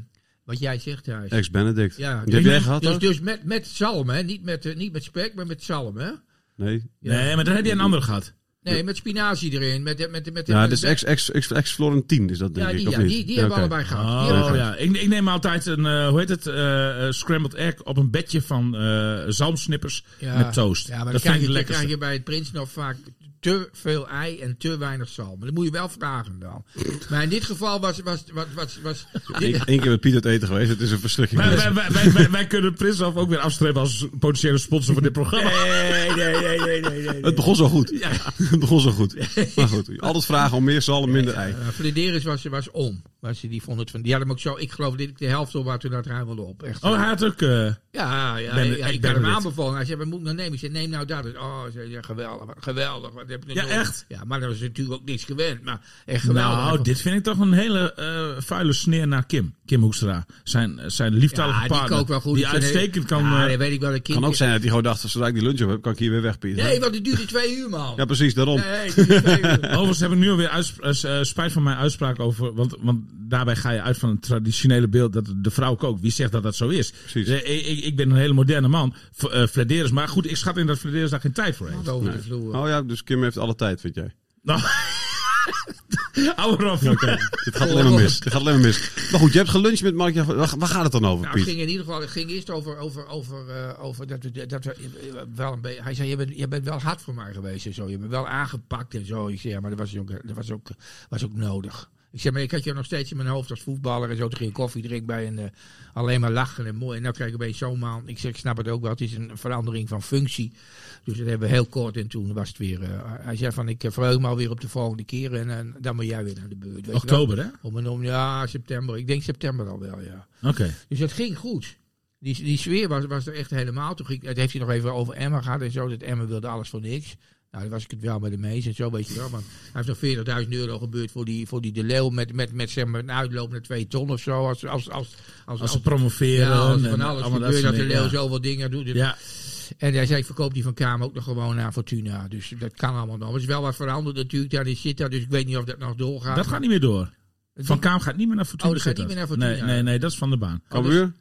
Wat jij zegt, Thijs. Ex-Benedict. Ja, Die heb jij gehad dus, dus met, met zalm, hè? Niet met, eh, niet met spek, maar met zalm, hè? Nee. Nee, maar dan heb je een andere gehad. Nee, met spinazie erin. Met, met, met, met, Ja, met- dat is ex- ex- ex- ex-Florentine is dat denk ja, ik, die, of ja, niet? die, die Ja, hebben we allebei gehad. Oh gehad. ja, ik, ik neem altijd een, eh, hoe heet het, eh, eh, scrambled egg op een bedje van eh zalmsnippers Ja. met toast. Ja, maar dan dat krijg vind ik je, het dan krijg je bij het Prinshof vaak te veel ei en te weinig zalm. Maar dat moet je wel vragen dan. Maar in dit geval was... was, was, was, was Eén één keer met Piet uit eten geweest, het is een verschrikking. Wij, wij, wij, wij, wij, wij kunnen Prinshof ook weer afstrepen als potentiële sponsor van dit programma. nee, nee, nee, nee, nee, nee. Het begon zo goed. Het begon zo goed. Maar goed, altijd vragen om meer zalm, minder ei. Uh, Flederis was, was om. Was, die vond het van, die had hem ook zo, ik geloof dat ik de helft op waar toen dat hij wilde op. Echt. Oh, hij had ook... eh, Ja, ja, Ben- ja, ik ik ben had hem aanbevolen. Hij zei, wat moet ik nou nemen? Ik zei, neem nou dat. Oh, zei, ja, geweldig, wat geweldig. Heb Ja, echt? Ja, maar dat was natuurlijk ook niks gewend. Maar echt geweldig. Nou, dit vind ik toch een hele eh, vuile sneer naar Kim. Kim Hoekstra. Zijn, zijn lieftalige ja, die partner. wel goed. Die uitstekend kan... Ja, eh, dat weet ik wel. Kind, kan ook zijn dat hij gewoon dacht, zodra ik die lunch op heb, kan ik hier weer weg, Piet. Nee, want het duurde twee uur, man. Ja, precies, daarom. Nee, het duurde twee uur. Overigens heb ik nu alweer eh, eh, spijt van mijn uitspraak over. Want, want daarbij ga je uit van het traditionele beeld dat de vrouw kookt. Wie zegt dat dat zo is? Precies. Eh, Ik, ik, ik ben een hele moderne man. V- eh, Flederis. Maar goed, ik schat in dat Flederis daar geen tijd voor heeft. Over de vloer. Oh ja, dus Kim heeft alle tijd, vind jij. Nou. Hou erop. Dit gaat alleen maar mis. Dit gaat alleen maar mis. Maar goed, je hebt geluncht met Mark. Waar, waar gaat het dan over, Nou, het Piet? ging in ieder geval, het ging eerst over, over, over, eh, over dat we, dat we wel een beetje. Hij zei: je bent, je bent wel hard voor mij geweest en zo. Je bent wel aangepakt en zo. Ik zei: Ja, maar dat was ook, dat was ook, was ook nodig. Ik zeg, maar ik had je nog steeds in mijn hoofd als voetballer en zo. Toen ging ik koffie drinken bij en eh, alleen maar lachen en mooi. En nou krijg ik opeens zo'n man. Ik zeg, ik snap het ook wel. Het is een verandering van functie. Dus dat hebben we heel kort en toen was het weer. eh, hij zei van, ik eh, verheug me alweer op de volgende keer. En, dan moet jij weer naar de beurt. weet. Oktober, hè? Om en om, ja, september. Ik denk september al wel, ja. Oké. Dus het ging goed. Die, die sfeer was, was er echt helemaal. Toen ging, het heeft hij nog even over Emma gehad en zo. Dat Emma wilde alles voor niks. Nou, daar was ik het wel met de meest en zo, weet je wel. Maar hij heeft nog 40.000 euro gebeurd voor die, voor die De Leeuw met, met, met zeg maar, een uitloop naar 2 ton of zo. Als, als, als, als, Als ze promoveren. ja, als van alles allemaal gebeurt, dat De Leeuw zoveel dingen doet. Ja. En hij zei, ik verkoop die van Kamer ook nog gewoon naar Fortuna. Dus dat kan allemaal nog. Er is wel wat veranderd natuurlijk. Daar is zit daar, dus ik weet niet of dat nog doorgaat. Dat gaat niet meer door. Van Kaam gaat niet meer naar Fortuna. Oh, dat gaat niet meer naar Fortuna. Nee, nee, nee, dat is van de baan. Cambuur?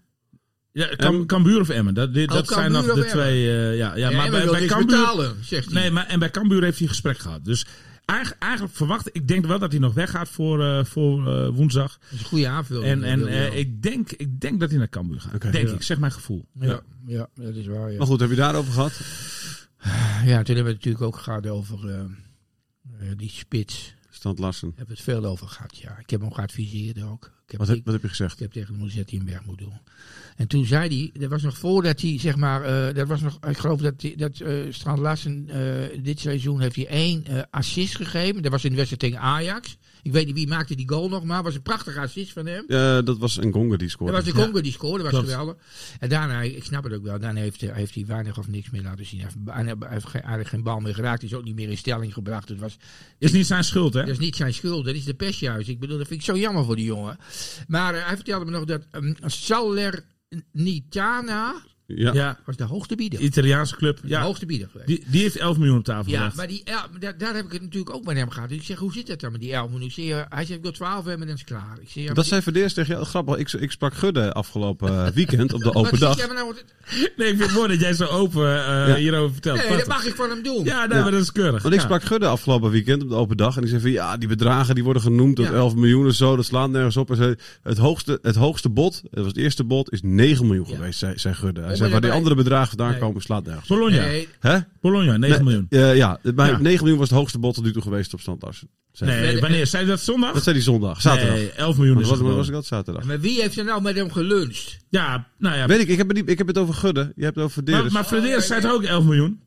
Ja, Kam, Cambuur of Emmen. Dat, dit- Oh, dat zijn nog de twee. eh, ja, ja, Ja, maar bij, wil bij niks Cambuur. betalen, zegt hij. Nee, maar en bij Cambuur heeft hij een gesprek gehad. Dus eigenlijk, eigenlijk verwacht ik denk wel dat hij nog weggaat voor, eh, voor eh, woensdag. Dat is een goede aanvulling. En, en eh, ik, denk, ik denk dat hij naar Cambuur gaat. Denk Ja. ik, zeg mijn gevoel. Ja, ja, dat is waar. Ja. Maar goed, heb je daarover gehad? ja, toen hebben we het natuurlijk ook gehad over eh, eh, die spits. Stand Larsen. Daar hebben we het veel over gehad, ja. Ik heb hem geadviseerd ook. Ik heb, Wat, heb- wat heb je gezegd? ik heb tegen hem gezegd dat hij hem weg moet doen. En toen zei hij, dat was nog voordat hij, zeg maar, eh, dat was nog, ik geloof dat, die- dat eh Strand Larsen eh, dit seizoen heeft hij één eh, assist gegeven. Dat was in de wedstrijd tegen Ajax. Ik weet niet wie maakte die goal nog, maar was een prachtige assist van hem. Ja, dat was een Gonga die scoorde. Dat was de Congo die scoorde, dat was geweldig. En daarna, ik snap het ook wel, daarna heeft, hij- heeft hij weinig of niks meer laten zien. Hij heeft, hij eigenlijk geen bal meer geraakt. Hij is ook niet meer in stelling gebracht. Het was, Is niet zijn schuld, hè? dat is niet zijn schuld, dat is de pest juist. Ik bedoel, dat vind ik zo jammer voor die jongen. Maar eh, hij vertelde me nog dat um, Salernitana Ja. Ja, was de hoogste bieder. Italiaanse club. De Ja, hoogste bieder geweest. die, die heeft 11 miljoen op tafel ja, gelegd. maar die, el- daar, daar heb ik het natuurlijk ook met hem gehad. Dus ik zeg, hoe zit dat dan met die 11 miljoen? Ik zeg, hij zegt, ik wil 12 hebben en dan is het klaar. Ik zeg, ja, Dat zei Verdeers tegen jou. Grappig, ik, ik sprak Gudde afgelopen eh, weekend op de open dag. jij nou- Nee, ik vind het mooi dat jij zo open eh, Ja. hierover vertelt. Nee, Prachtig. dat mag ik van hem doen. Ja, nee, Ja. maar dat is keurig. Want ik Ja. sprak Gudde afgelopen weekend op de open dag. En die zei van ja, die bedragen die worden genoemd tot Ja. 11 miljoen en zo. Dat slaat nergens op. Hij zei, het, hoogste, het hoogste bod, dat was het eerste bod, is 9 miljoen Ja. geweest, zei, zei Gudde. Hij waar die andere bedragen vandaan Nee. komen, slaat nergens. Bologna. Nee, Hè? Bologna, 9 Nee, miljoen. eh, ja, Ja. 9 miljoen was het hoogste bod tot nu toe geweest op hij. Nee, Nee, wanneer? Zei dat zondag? Dat zei die zondag, zaterdag. Nee, 11 miljoen is was, het was, ik dat zaterdag? maar wie heeft er nou met hem geluncht? Ja, nou ja. Weet ik, ik heb, het niet, ik heb het over Gudde. Je hebt het over Verdeers. Maar, maar Frederik ja, zei het ook 11 miljoen.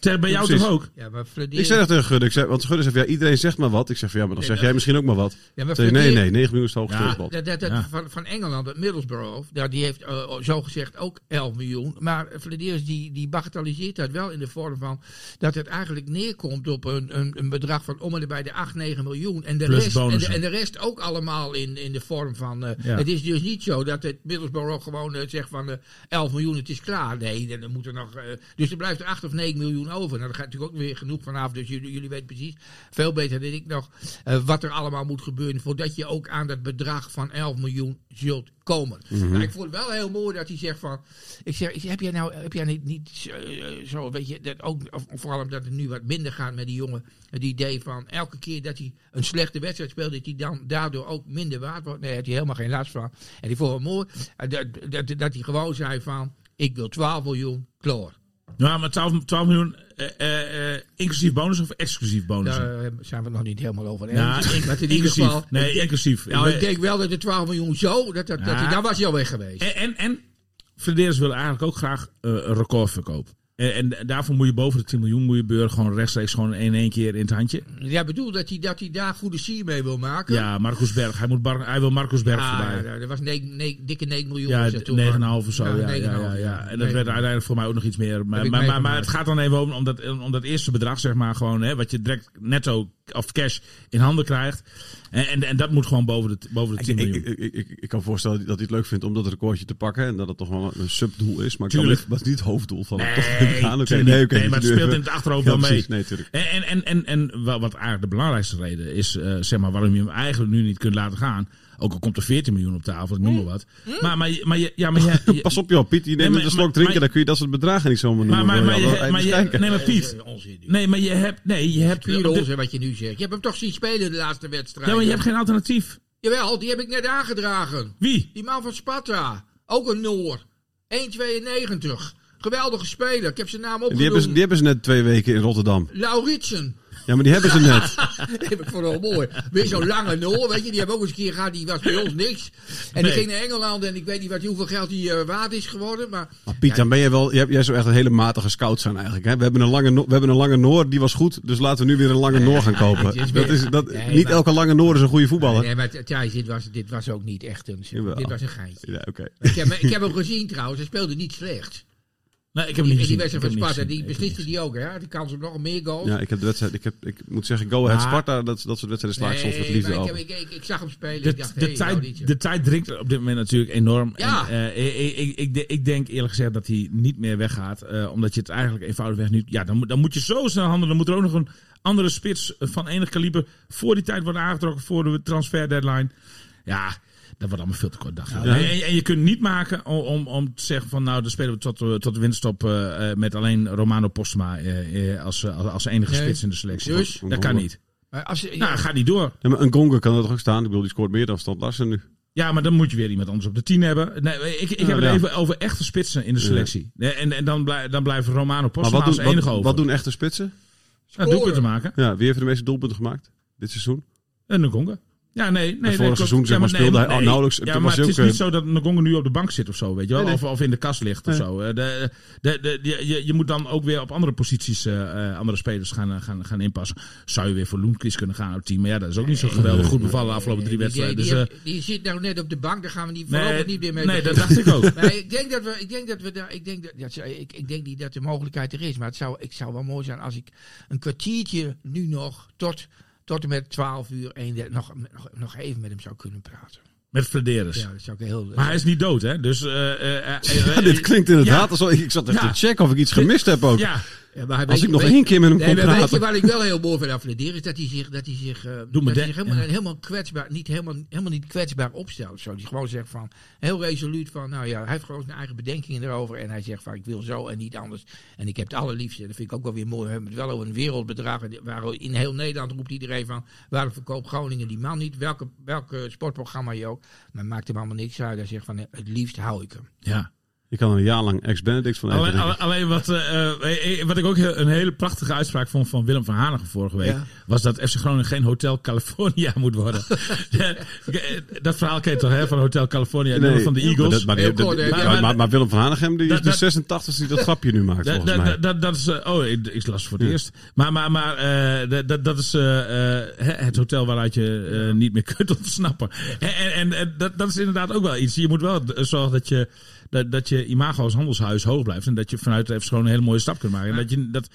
Zeg, bij jou Precies. toch ook? Ja, maar. Ik zei dat tegen Gudde. Ik zei, want Gudde van, ja, iedereen zegt maar wat. Ik zeg van ja, maar dan zeg jij misschien ook maar wat. Ja, maar Zei, nee, nee, 9 miljoen is het hoogste Ja. Dat, dat, dat Ja. van, van Engeland, het Middlesbrough, daar, die heeft eh, zo gezegd ook 11 miljoen. Maar Flederis die, die bagatelliseert dat wel in de vorm van dat het eigenlijk neerkomt op een, een, een bedrag van om en bij de 8, 9 miljoen. En de, Plus rest, en, de, bonussen. en de rest ook allemaal in, in de vorm van. eh, Ja. Het is dus niet zo dat het Middlesbrough gewoon eh, zegt van eh 11 miljoen, het is klaar. Nee, dan, dan moet er nog. eh, dus er blijft er 8 of 9 miljoen miljoen over. Nou, daar gaat natuurlijk ook weer genoeg vanaf. Dus jullie, jullie weten precies, veel beter dan ik nog, eh, wat er allemaal moet gebeuren. Voordat je ook aan dat bedrag van 11 miljoen zult komen. Maar ik vond het wel heel mooi dat hij zegt van. Ik zeg, ik zeg, heb jij nou heb jij niet, niet eh, zo, weet je, dat ook, of, vooral omdat het nu wat minder gaat met die jongen. Het idee van elke keer dat hij een slechte wedstrijd speelt, dat hij dan daardoor ook minder waard wordt. Nee, daar heeft hij helemaal geen last van. En die vond het mooi eh, dat, dat, dat hij gewoon zei van. Ik wil 12 miljoen, klaar. Ja, maar 12, 12 miljoen eh, inclusief bonus of exclusief bonus? Daar zijn we nog niet helemaal over. Ja, Maar in ieder inclusief. geval. Nee, inclusief. Nou, ik denk wel dat de 12 miljoen zo, dat, dat, Ja. dan was hij al weg geweest. En, en, en Flederis wil eigenlijk ook graag een recordverkoop. En, en daarvoor moet je boven de 10 miljoen moet je Beur gewoon rechtstreeks gewoon in één keer in het handje. Ja, bedoel dat hij, dat hij daar goede sier mee wil maken. Ja, Marcus Berg. Hij, moet Bar- hij wil Marcus Berg Ah, voorbij. ja, dat was negen- dikke 9 miljoen. Ja, was dat toen, 9,5 maar. of zo. Ja, ja, ja, 9,5, ja, En dat werd uiteindelijk voor mij ook nog iets meer. Maar, maar, maar, het gaat dan even om, om, dat, om dat eerste bedrag, zeg maar, gewoon, hè, wat je direct netto of cash in handen krijgt. En, en, en dat moet gewoon boven de, boven de 10 Ik, miljoen. ik, ik, ik, ik kan voorstellen dat hij het leuk vindt om dat recordje te pakken. En dat het toch wel een subdoel is. Maar kan Tuurlijk. niet- dat is niet het hoofddoel van het Nee, toch gaan. Oké, tuurlijk nee, Nee, maar het speelt in het achterhoofd Ja, wel mee. precies. Nee, tuurlijk. En, en, en, en, en wa- wat eigenlijk de belangrijkste reden is, eh, zeg maar, waarom je hem eigenlijk nu niet kunt laten gaan. Ook al komt er 14 miljoen op tafel, ik noem maar wat. Maar, maar, je- maar, je- ja, maar, je- Pas op joh, Piet. Je neemt maar- een slok maar- drinken. maar- dan kun je dat soort bedragen niet zomaar maar, noemen. maar, maar, je, maar even je, kijken. nee, maar Piet, Onzin. nee, maar je hebt, nee, je hebt, onzin wat je nu zegt. Je hebt hem toch zien spelen de laatste wedstrijd. ja, maar je hebt geen alternatief. Jawel, die heb ik net aangedragen. Wie? Die man van Sparta. Ook een Noor. 1,92. Geweldige speler. Ik heb zijn naam Die hebben, ze, opgenoemd. die hebben ze net twee weken in Rotterdam. Lauritsen. Ja, maar die hebben ze net. Ik voor wel mooi. Weer zo'n lange Noor, weet je. Die hebben ook eens een keer gehad, die was bij ons niks. En die Nee. ging naar Engeland en ik weet niet wat, hoeveel geld die eh, waard is geworden. Maar Maar Piet, dan ben je wel. Jij, jij zou echt een hele matige scout zijn eigenlijk. Hè? We, hebben een lange, we hebben een lange Noor, die was goed. Dus laten we nu weer een lange Noor gaan kopen. het is Dat is, dat, Nee, niet maar- elke lange Noor is een goede voetballer. Nee, maar Thijs, dit was, dit was ook niet echt een... Jawel. Dit was een geintje. Ja, oké. Ik heb, ik heb hem gezien trouwens, hij speelde niet slecht. Nee, ik heb hem Die, niet die gezien. wedstrijd Ik van Sparta, die besliste die ook, hè? Die kans op nog meer goals. Ja, ik heb de wedstrijd. Ik, heb, ik moet zeggen, Go Ahead Maar- Sparta, dat, dat soort wedstrijden sla ik soms met liefde ik, over. ik, ik, ik zag hem spelen. De, ik dacht, de, hey, tijd, de tijd dringt op dit moment natuurlijk enorm. Ja. En, eh, ik, ik, ik, ik denk eerlijk gezegd dat hij niet meer weggaat. eh, omdat je het eigenlijk eenvoudigweg nu... Ja, dan, moet- dan moet je zo snel handelen. Dan moet er ook nog een andere spits van enig kaliber... voor die tijd worden aangetrokken voor de transfer deadline. Ja, dat wordt allemaal veel te kort dag. En, en, en je kunt niet maken om, om, om te zeggen van... nou, dan spelen we tot, tot de winterstop eh, eh, met alleen Romano Postma... eh, eh, als, als, als enige Nee. spits in de selectie. Dus? Dat kan niet. Maar als, je- Nou, gaat niet door. Ja, maar een Gonga kan er toch ook staan? Ik bedoel, die scoort meer dan Stand Larsen nu. Ja, maar dan moet je weer iemand anders op de 10 hebben. Nee, ik, ik Ja, heb het ja. even over echte spitsen in de selectie. Nee, En, en dan, blij, dan blijft Romano Maar Postma wat als doen, enige wat, over. wat doen echte spitsen? Nou, doelpunten maken. Ja, wie heeft de meeste doelpunten gemaakt dit seizoen? En Ngonga. Ja, nee, nee. nee, vorig klopt. seizoen, zeg Ja, maar, speelde hij nee. nauwelijks. Ja, maar was hij het is niet eh, zo dat Ngonga nu op de bank zit of zo, weet je wel. Nee, nee. Of, of in de kast ligt of Nee. zo. Eh, De, de, de, je- je, moet dan ook weer op andere posities eh, eh, andere spelers gaan, gaan, gaan inpassen. Zou je weer voor Loenkies kunnen gaan op het team. Maar ja, dat is ook niet zo geweldig goed bevallen de afgelopen drie wedstrijden. die, Dus, die, eh, die zit nou net op de bank, daar gaan we niet voorlopig nee, niet meer mee nee, dat dacht ik ook. Maar ik denk dat we, ik denk dat we daar, ik denk dat, zou- ik, ik denk niet dat de mogelijkheid er is. Maar het zou, ik zou wel mooi zijn als ik een kwartiertje nu nog tot, tot en met 12 uur, 1, nog, nog, nog even met hem zou kunnen praten. Met Flederis. Ja, dat zou ik heel. Maar hij is niet dood, hè? Dus, eh, eh, eh, Ja, dit klinkt inderdaad Ja. alsof... Ik zat even Ja. te checken of ik iets gemist heb ook. Ja, maar Als ik nog één keer met hem Nee, kon maar weet je praten. waar ik wel heel mooi van afledeer is dat hij zich, dat hij zich, eh, dat hij zich helemaal, ja. helemaal kwetsbaar, niet helemaal, helemaal niet kwetsbaar opstelt. Zo. Die gewoon zegt van, heel resoluut van, nou ja, hij heeft gewoon zijn eigen bedenkingen erover. En hij zegt van, ik wil zo en niet anders. En ik heb het allerliefste, dat vind ik ook wel weer mooi. We hebben het wel over een wereldbedrag. Waar in heel Nederland roept iedereen van, waarom verkoopt Groningen die man niet? Welke, welke sportprogramma je ook. Maar maakt hem allemaal niks uit. Hij zegt van, het liefst hou ik hem. ja. Je kan er een jaar lang ex-Benedict van Alleen, eten. alleen, alleen wat, eh, eh, eh, wat ik ook een hele prachtige uitspraak vond van Willem van Hanegem vorige week. Ja. Was dat FC Groningen geen Hotel California moet worden. Dat verhaal ken je toch, hè? Van Hotel California, Nee, van de maar Eagles. dat- maar, die- Maar- maar, maar- maar Willem van Hanegem die is de dat- 86 die dat grapje nu maakt, Dat, volgens dat, mij. dat, dat, dat is, oh, ik, ik las het voor het Ja. eerst. Maar, maar, maar eh, dat- dat, dat is eh, eh, het hotel waaruit je niet meer kunt ontsnappen. En, en, en, en dat, dat is inderdaad ook wel iets. Je moet wel zorgen dat je, dat, dat je imago als handelshuis hoog blijft. En dat je vanuit de FC gewoon een hele mooie stap kunt maken. En dat je dat,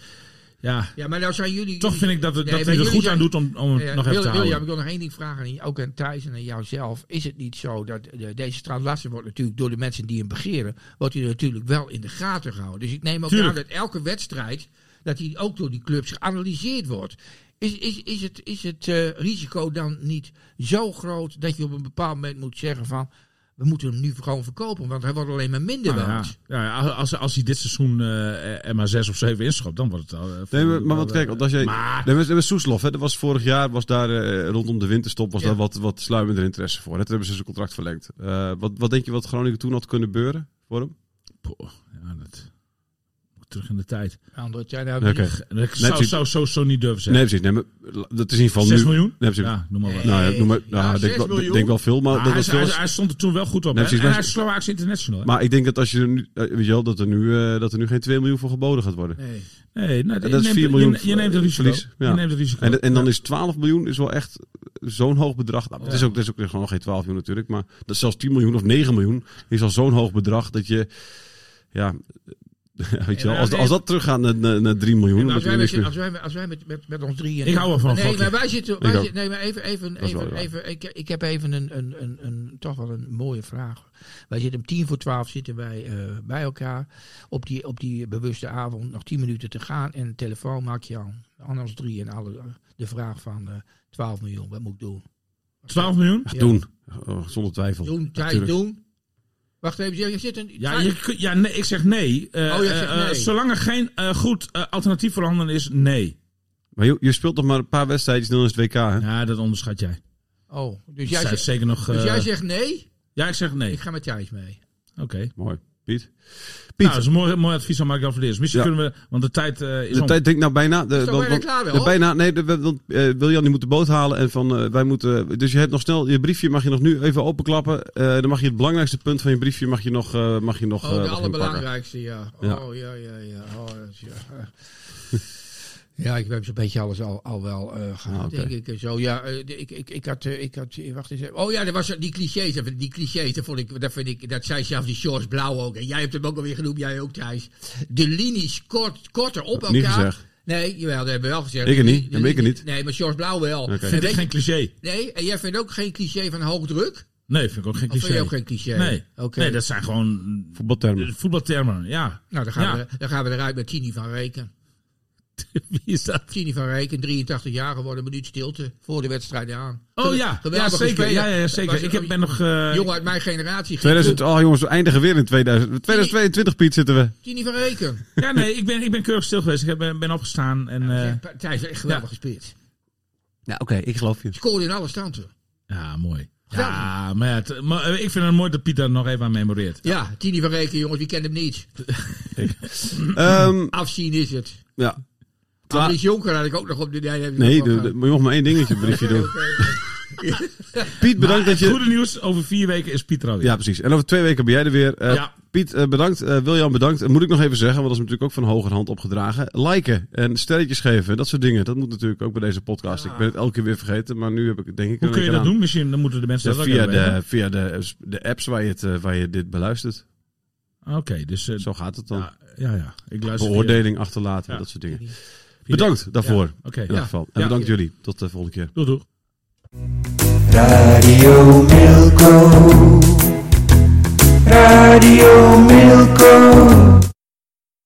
ja, Ja, maar nou zijn jullie... toch vind ik dat, het, Nee, dat hij er goed aan doet om, om het Ja, nog even Wil- te William, houden. ik wil nog één ding vragen, aan ook aan Thijs en aan jou zelf. Is het niet zo dat de, deze strandlasser wordt natuurlijk door de mensen die hem begeren, wordt hij natuurlijk wel in de gaten gehouden. Dus ik neem ook aan dat elke wedstrijd dat die ook door die clubs geanalyseerd wordt. Is, is, is het, is het eh, risico dan niet zo groot dat je op een bepaald moment moet zeggen van... We moeten hem nu gewoon verkopen, want hij wordt alleen maar minder Nou ja, waard. ja, ja, als, als hij dit seizoen eh, er maar zes of zeven inschopt, dan wordt het al. eh, Nee, maar, wel, maar wat kijk, als jij... Maar, Nee, met, met Soeslof, hè, dat was vorig jaar, was daar eh, rondom de winterstop, was Ja. daar wat, wat sluimender interesse voor. Hè. Toen hebben ze zijn contract verlengd. Eh, wat, wat denk je wat Groningen toen had kunnen beuren voor hem? poh, ja, dat. Terug in de tijd. Tijd nou, Oké. Ik zou, zou zo, zo niet durven Nee, zeggen. precies. Nee, maar dat is in ieder geval 6 nu... miljoen? Nee, precies. Ja, noem maar wat. Nou ja, noem maar, Ja, nou, ik denk, zes wel, denk wel veel, maar Maar dat hij, was veel... hij, hij stond er toen wel goed op. Nee, hè? precies, en maar- hij is Slovaaks international. hè? Maar ik denk dat als je er nu, eh, weet je wel, dat er nu, eh, dat er nu geen 2 miljoen voor geboden gaat worden. Nee. nee, nou, dat je is neemt- 4 miljoen Je, je neemt het risico. verlies, ja. Je neemt het risico. En, en dan Ja. is 12 miljoen is wel echt zo'n hoog bedrag. Nou, het, is ook, het is ook gewoon nog geen 12 miljoen natuurlijk. Maar dat is zelfs 10 miljoen of 9 miljoen is al zo'n hoog bedrag dat je... Ja, weet je wel, als, als dat teruggaat naar, naar, naar 3 miljoen... En dan als wij, met, als wij, als wij met, met, met ons drieën... Ik hou wel van een Nee, maar wij zitten... Wij zitten nee, maar even... even, even, even ik, ik heb even een, een, een, een, toch wel een mooie vraag. Wij zitten om tien voor twaalf zitten wij eh, bij elkaar. Op die, op die bewuste avond nog tien minuten te gaan. En de telefoon maak je aan. Anders drie en alle, de vraag van eh 12 miljoen. Wat moet ik doen? 12 miljoen? Ja, Doen, Oh, zonder twijfel. Doen, tijd doen. Wacht even, je zit een... Ja, je, kun- ja nee, ik zeg nee. Eh, Oh, zegt eh, eh, nee. zolang er geen eh, goed alternatief voorhanden is, nee. Maar je, je speelt nog maar een paar wedstrijdjes, dan is het WK. Hè? Ja, dat onderschat jij. Oh, dus jij, zegt, zeker nog... dus jij zegt nee? Ja, ik zeg nee. Ik ga met Thijs mee. Oké. Mooi. Piet? Nou, dat is een mooi, mooi advies aan Mark Alverdeers. Misschien Ja. kunnen we... Want de tijd eh, is De om. tijd denk ik nou bijna. De, Is toch want- bijna klaar wel? de bijna, nee, de, want, eh, Wiljan die moet de boot halen en van eh, wij moeten. Dus je hebt nog snel je briefje mag je nog nu even openklappen. Eh, dan mag je het belangrijkste punt van je briefje mag je nog, eh, mag je nog. Oh, eh, de allerbelangrijkste, ja. Oh, ja, ja, ja. Oh, dat ja. Ja, ik heb zo'n beetje alles al, al wel eh gehad, Ah, denk ik. Zo, ja, eh, ik, ik, ik had, eh, ik had, wacht eens even. Oh ja, dat was die clichés, dat- die clichés, dat vond ik, dat vind ik, dat zei zelfs die George Blauw ook. En jij hebt hem ook alweer genoemd, jij ook Thijs. De linies kort, korter op elkaar. Niet gezegd. Nee, jawel, dat hebben we wel gezegd. Ik er niet, dat ik er niet. Nee, maar George Blauw wel. En Vind ik geen cliché. Nee, en jij vindt ook geen cliché van hoog druk? Nee, vind ik ook geen Of vind cliché. je ook geen cliché? Nee. Oké. nee, dat zijn gewoon Voetbaltermen. voetbaltermen. Ja. Nou, dan gaan, Ja. we, dan gaan we eruit met Tini van Reken. Wie is dat? Tini van Reken, 83 jaar geworden, minuut stilte voor de wedstrijd aan. Oh ja, ja zeker. Ja, ja, ja, zeker. Ik heb, ben nog... eh, Jongen uit mijn generatie. ging 2000, goed. oh jongens, we eindigen weer in 2000, 2022 Piet zitten we. Tini van Reken. Ja, nee, ik ben, ik ben keurig stil geweest. Ik ben, ben opgestaan en... eh, Thijs heeft echt geweldig ja. gespeeld. Ja, oké, ik geloof je. Scoorde in alle standen. ja, mooi. Ja, maar, ja, het- maar, eh, ik vind het mooi dat Pieter er nog even aan memoreert. Ja, Tini van Reken, jongens, wie kent hem niet? Ehm, Afzien is het. ja. Klaar. Andries Jonker had ik ook nog op de... Nee, Nee, de, de, maar je mag maar één dingetje briefje doen. Piet, bedankt dat Het je... goede nieuws, over vier weken is Pieter alweer. Ja, precies. En over twee weken ben jij er weer. Eh, Ja. Piet, eh, bedankt. Eh, Wiljan, bedankt. En moet ik nog even zeggen, want dat is natuurlijk ook van hogerhand opgedragen. Liken en sterretjes geven, dat soort dingen. Dat moet natuurlijk ook bij deze podcast. Ik ben het elke keer weer vergeten, maar nu heb ik het denk ik Hoe er kun je dat doen? Misschien dan moeten de mensen aan. dat ook via weten. de, via de, de apps waar je, het, waar je dit beluistert. Oké, dus... Zo gaat het dan. ja, ja, ja. Ik luister Beoordeling achterlaten, Ja. dat soort dingen. Bedankt daarvoor. Ja, Oké, In ieder geval. En Ja. bedankt jullie. Tot de volgende keer. doei doei. Radio Milko. Radio Milko.